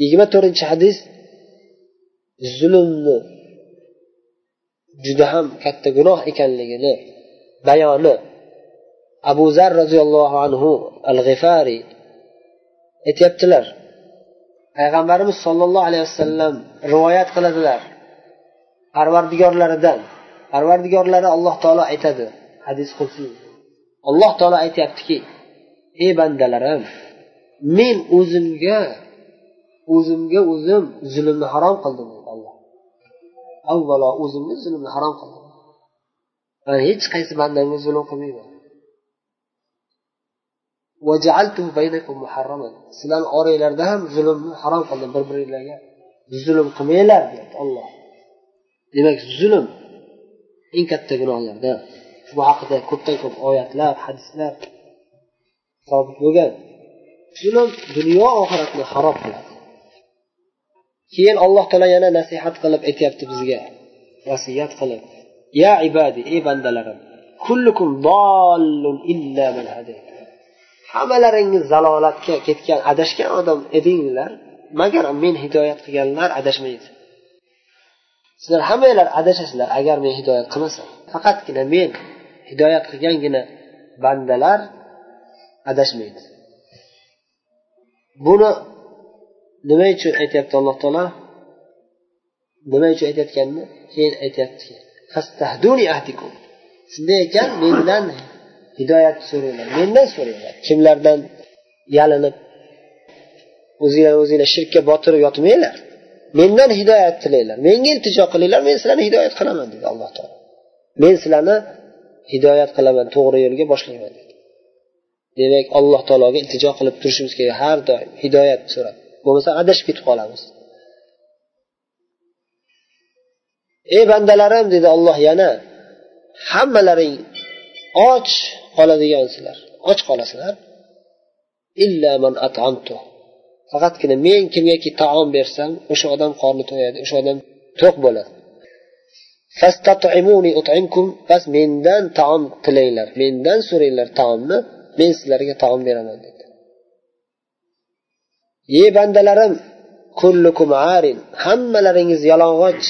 yigirma to'rtinchi hadis zulmni juda ham katta gunoh ekanligini bayoni abu zar roziyallohu anhu al g'ifariy aytyaptilar. Payg'ambarimiz sollallohu alayhi vasallam rivoyat qiladilar parvardigorlaridan. Parvardigorlari alloh taolo aytadi. Hadis qudsiy alloh taolo aytyaptiki ey bandalarim men o'zimga o'zimga o'zim zulmni harom qildim alloh. Avvalo o'zimga zulmni harom qildim. Man hech qaysi bandamga zulm qilmayman. Sizlarni oranglarda ham zulmni harom qildim bir biringlarga zulm qilmanglar deyapti olloh demak zulm eng katta gunohlardan. Bu haqida ko'pdan ko'p oyatlar hadislar sobit bo'lgan. Zulm dunyo oxiratni harob qiladi. Keyin alloh taolo yana nasihat qilib aytyapti bizga. Vasiyat qilib. Ya ibadi ey bandalarim kullukum dollun illa man hammalaringiz zalolatga ketgan adashgan odam edinglar magar men hidoyat qilganlar adashmaydi. Sizlar hammanglar adashasizlar agar men hidoyat qilmasam. Faqatgina men hidoyat qilgangina bandalar adashmaydi. Buni nima uchun aytyapti alloh taolo? Nima uchun aytayotganini keyin aytyapti. Shunday ekan mendan hidoyat so'ranglar mendan so'ranglar. Kimlardan yalinib o'zinglar o'zinglar shirkka botirib yotmanglar mendan hidoyat tilanglar. Menga iltijo qilinglar men sizlarni hidoyat qilaman dedi alloh taolo. Men sizlarni hidoyat qilaman to'g'ri yo'lga boshlayman dedi. Demak alloh taologa iltijo qilib turishimiz kerak har doim hidoyat so'rab. Bo'lmasa adashib ketib qolamiz. Ey bandalarim dedi olloh yana hammalaring och qoladigansizlar och qolasizlar. Faqatgina men kimgaki taom bersam o'sha odam qorni to'yadi o'sha odam to'q bo'ladi. Bas mendan taom tilanglar mendan so'ranglar taomni men sizlarga taom beraman dedi. Ey bandalarim kullukum arin hammalaringiz yalang'och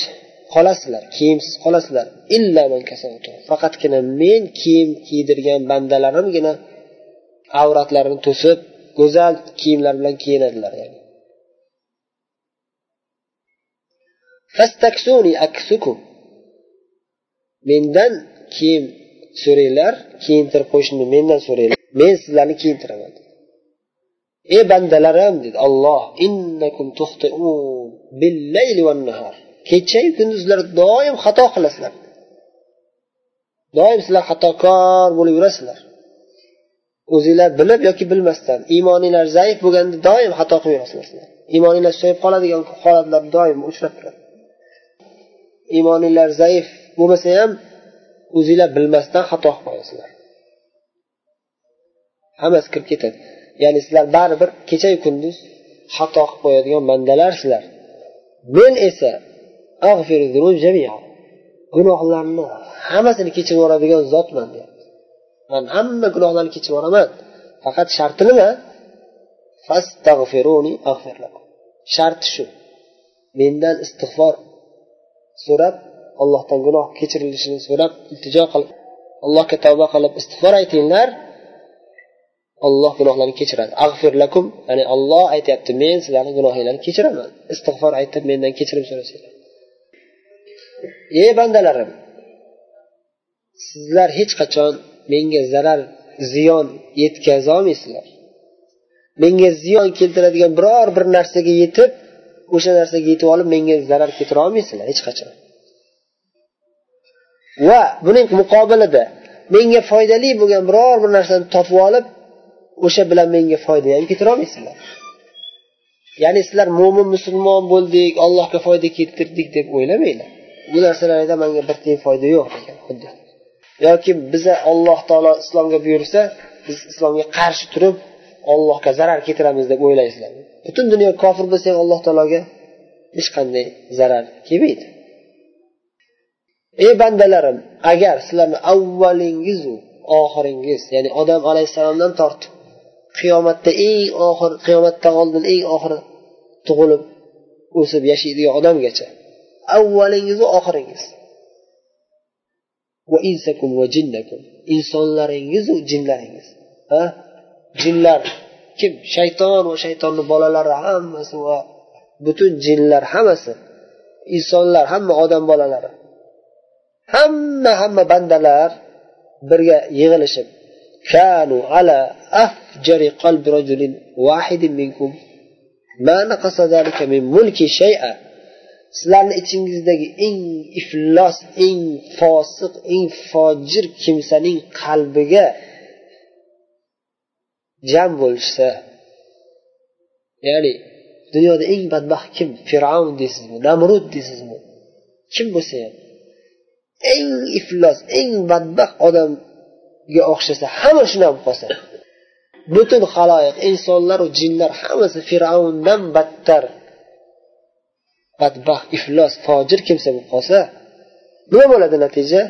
qolasizlar kiyimsiz qolasizlar. Faqatgina men kiyim kiydirgan bandalarimgina avratlarini to'sib go'zal kiyimlar bilan kiyinadilar yani. mendan kiyim so'ranglar kiyintirib qo'yishimni mendan so'ranglar. Men sizlarni kiyintiraman. Ey bandalarim dedi olloh kechayu kunduzlar doim xato qilasizlar. Doim sizlar xatokor bo'lib yurasizlar. O'zinglar bilib yoki bilmasdan iymoninglar zaif bo'lganda doim xato qilib yurasizlar iymoninglar susayib qoladigan holatlar doim uchrab turadi. Iymoninglar zaif bo'lmasa ham o'zinglar bilmasdan xato qilib qo'yasizlar hammasi kirib ketadi. Ya'ni sizlar baribir kechayu kunduz xato qilib qo'yadigan bandalarsizlar men esa gunohlarni hammasini kechirib yuboradigan zotman deyapti. Man hamma gunohlarni kechirib yuboraman. Faqat sharti nima sharti shu. Mendan istig'for so'rab allohdan gunoh kechirilishini so'rab iltijo qilib allohga tavba qilib istig'for aytinglar. Olloh gunohlarni kechiradi. Ag'fir lakum ya'ni olloh aytyapti men sizlarni gunohinglarni kechiraman. Istig'for aytib mendan kechirim so'rasanglar ey bandalarim sizlar hech qachon menga zarar ziyon yetkazolmaysizlar menga ziyon keltiradigan biror bir narsaga yetib o'sha narsaga yetib olib menga zarar keltira olmaysizlar hech qachon. Va buning muqobilida menga foydali bo'lgan biror bir narsani topib olib o'sha bilan menga foyda ham keltirolmaysizlar ya'ni sizlar mo'min musulmon bo'ldik allohga foyda keltirdik deb o'ylamanglar bu narsalarda manga bir tiyin foyda yo'q degan xuddi. Yoki biza alloh taolo islomga buyursa biz islomga qarshi turib ollohga zarar keltiramiz deb o'ylaysizlar. Butun dunyo kofir bo'lsa ham alloh taologa hech qanday zarar kelmaydi. Ey bandalarim agar sizlarni avvalingizu oxiringiz ya'ni odam alayhissalomdan tortib qiyomatda eng oxir qiyomatdan oldin eng oxiri tug'ilib o'sib yashaydigan odamgacha avvalingizu oxiringiz. Insonlaringizu jinlaringiz. Ha? Jinlar kim? Shayton va shaytonni bolalari hammasi va butun jinlar hammasi insonlar hamma odam bolalari hamma hamma bandalar birga yig'ilishib كانوا ala afjari qalbi rajulin wahidin minkum ma naqasa zalika min mulki shay'a sizlarni ichingizdagi eng iflos eng fosiq eng fojir kimsaning qalbiga jam bo'lishsa ya'ni dunyoda eng badbaxt kim? Fir'avn deysizmi namrud deysizmi? Kim bo'lsa ham. Eng iflos eng badbaxt odam o'xshasa hamma shunaqa bo'lib qolsa butun haloyiq insonlaru jinlar hammasi fir'avndan battar. Badbaxt iflos fojir kimsa bo'lib qolsa nima bo'ladi natija?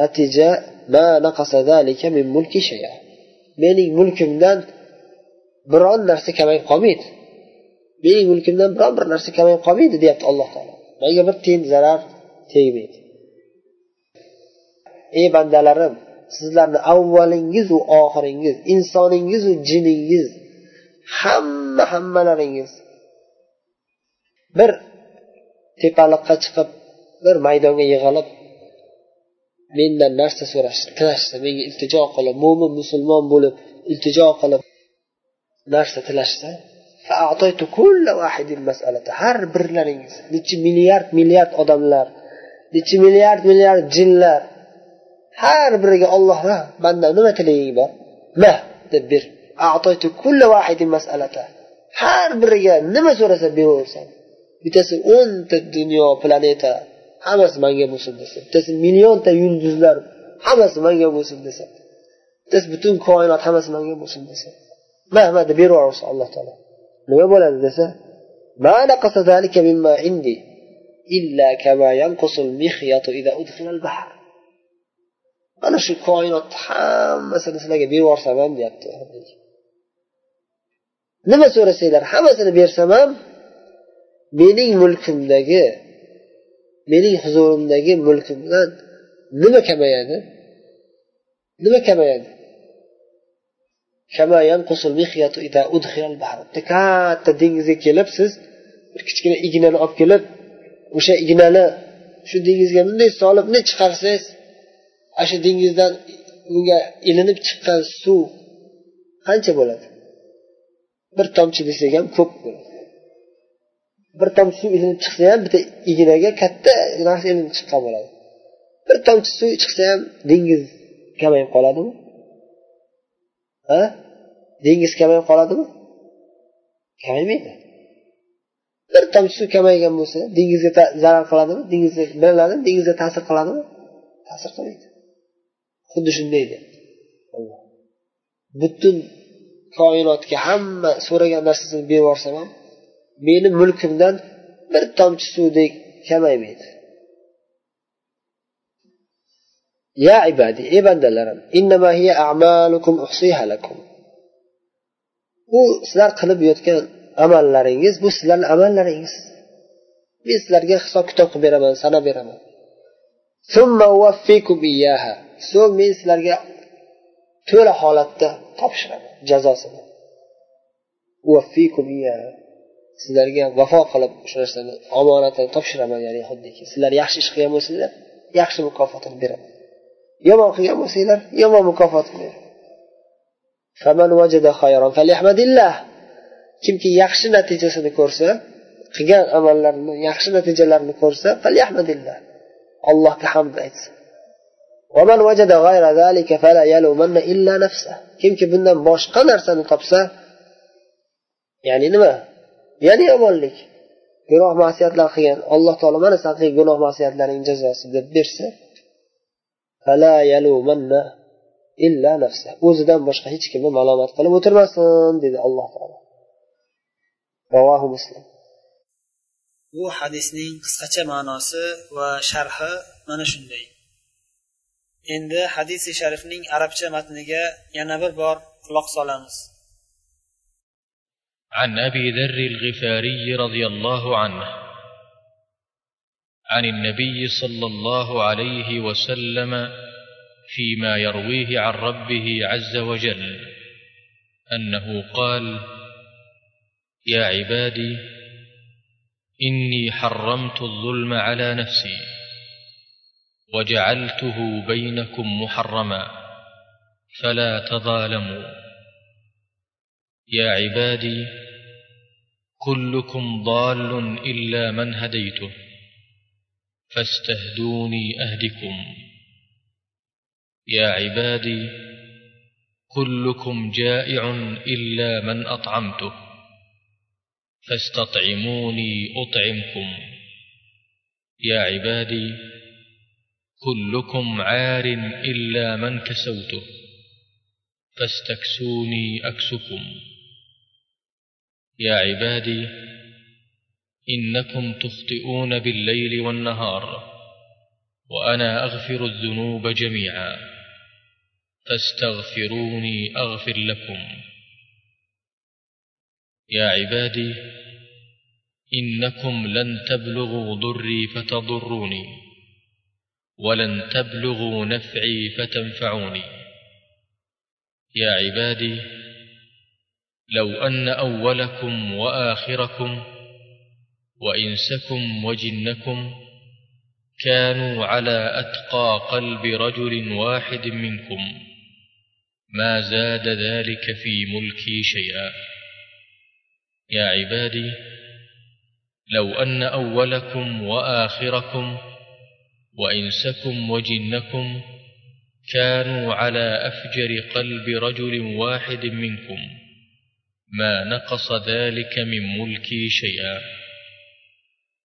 Natija mening mulkimdan biron narsa kamayib qolmaydi. Mening mulkimdan biron bir narsa kamayib qolmaydi deyapti alloh taolo. Manga bir tiyin zarar tegmaydi? Ey bandalarim sizlarni avvalingizu oxiringiz insoningizu jiningiz hamma hammalaringiz. Bir tepaliqqa chiqib bir maydonga yig'ilib mendan narsa so'rashdi tilashdi menga iltijo qilib mo'min musulmon bo'lib iltijo qilib narsa tilashsa har birlaringiz nechi milliard milliard odamlar nechi milliard milliard jinlar har biriga olloh bandam nima tilaging bor? Ma deb ber. Har biriga nima so'rasa beraversan. Bittasi o'nta dunyo planeta hammasi manga bo'lsin desa bittasi millionta yulduzlar hammasi manga bo'lsin desa bittasi butun koinot hammasi manga bo'lsin desa mana deb beraversa alloh taolo. Nima bo'ladi desa mana shu koinotni hammasini sizlarga berib yuborsam ham deyapti. Nima so'rasanglar? Hammasini bersam ham mening mulkimdagi mening huzurimdagi mulkimdan nima kamayadi? Nima kamayadi? Katta dengizga kelib siz bir kichkina ignani olib kelib o'sha ignani shu dengizga bunday solib bunday chiqarsangiz ana shu dengizdan unga ilinib chiqqan suv qancha bo'ladi? Bir tomchi desak ham ko'p bo'ladi. Bir tomchi suv ilinib chiqsa ham bitta ignaga katta narsa ilinib chiqqan bo'ladi. Bir tomchi suv chiqsa ham dengiz kamayib qoladimi? Ha? Dengiz kamayib qoladimi? Kamaymaydi bir tomchi suv kamaygan bo'lsa dengizga zarar qiladimi? Dengizga bilinadimi dengizga ta'sir qiladimi? Ta'sir qilmaydi. xuddi shunday dedi butun koinotga hamma so'ragan narsasini berib ham meni mulkimdan bir tomchi suvdek kamaymaydi. Ya ibadi ey bandalarim bu sizlar qilib yotgan amallaringiz bu sizlarni amallaringiz. Men sizlarga hisob kitob qilib beraman sanab beraman. So'ng men sizlarga to'la holatda topshiraman jazosini. Sizlarga vafo qilib o'sha narsani omonatini topshiraman ya'ni xuddiki. Sizlar yaxshi ish qilgan bo'lsanglar yaxshi mukofotini beraman. Yomon qilgan bo'lsanglar yomon mukofotini beraman. Kimki yaxshi natijasini ko'rsa qilgan amallarini yaxshi natijalarini ko'rsa allohga hamd aytsin. Kimki bundan boshqa narsani topsa ya'ni nima? Ya'ni yomonlik. Gunoh masiyatlar qilgan alloh taolo mana san qilgan gunoh masiyatlaring jazosi deb bersa illa nafsa. O'zidan boshqa hech kimni malomat qilib o'tirmasin dedi alloh taolo. Ravohi muslim. Bu hadisning qisqacha ma'nosi va sharhi mana shunday endi hadisi sharifning arabcha matniga yana bir bor quloq solamiz عن ابي ذر الغفاري رضي الله عنه عن النبي صلى الله عليه وسلم فيما يرويه عن ربه عز وجل انه قال يا عبادي إني حرمت الظلم على نفسي وجعلته بينكم محرما فلا تظالموا. يا عبادي كلكم ضال إلا من هديته فاستهدوني أهدكم. يا عبادي كلكم جائع إلا من أطعمته. فاستطعموني أطعمكم. يا عبادي كلكم عار إلا من كسوته. فاستكسوني أكسكم. يا عبادي إنكم تخطئون بالليل والنهار وأنا أغفر الذنوب جميعا. فاستغفروني أغفر لكم. يا عبادي إنكم لن تبلغوا ضري فتضروني ولن تبلغوا نفعي فتنفعوني. يا عبادي لو أن أولكم وآخركم وإنسكم وجنكم كانوا على أتقى قلب رجل واحد منكم ما زاد ذلك في ملكي شيئا. يا عبادي لو أن أولكم وآخركم وإنسكم وجنكم كانوا على أفجر قلب رجل واحد منكم ما نقص ذلك من ملكي شيئا.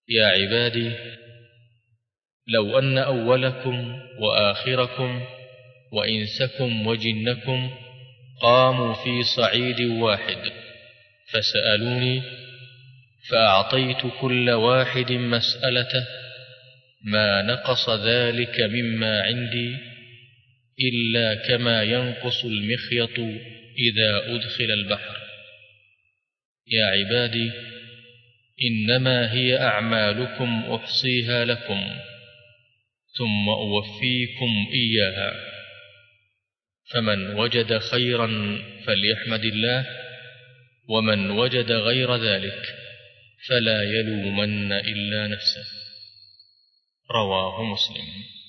يا عبادي لو أن أولكم وآخركم وإنسكم وجنكم قاموا في صعيد واحد فسألوني فأعطيت كل واحد مسألته ما نقص ذلك مما عندي إلا كما ينقص المخيط إذا أدخل البحر. يا عبادي إنما هي أعمالكم أحصيها لكم ثم أوفيكم إياها. فمن وجد خيرا فليحمد الله ومن وجد غير ذلك فلا يلومن إلا نفسه. رواه مسلم.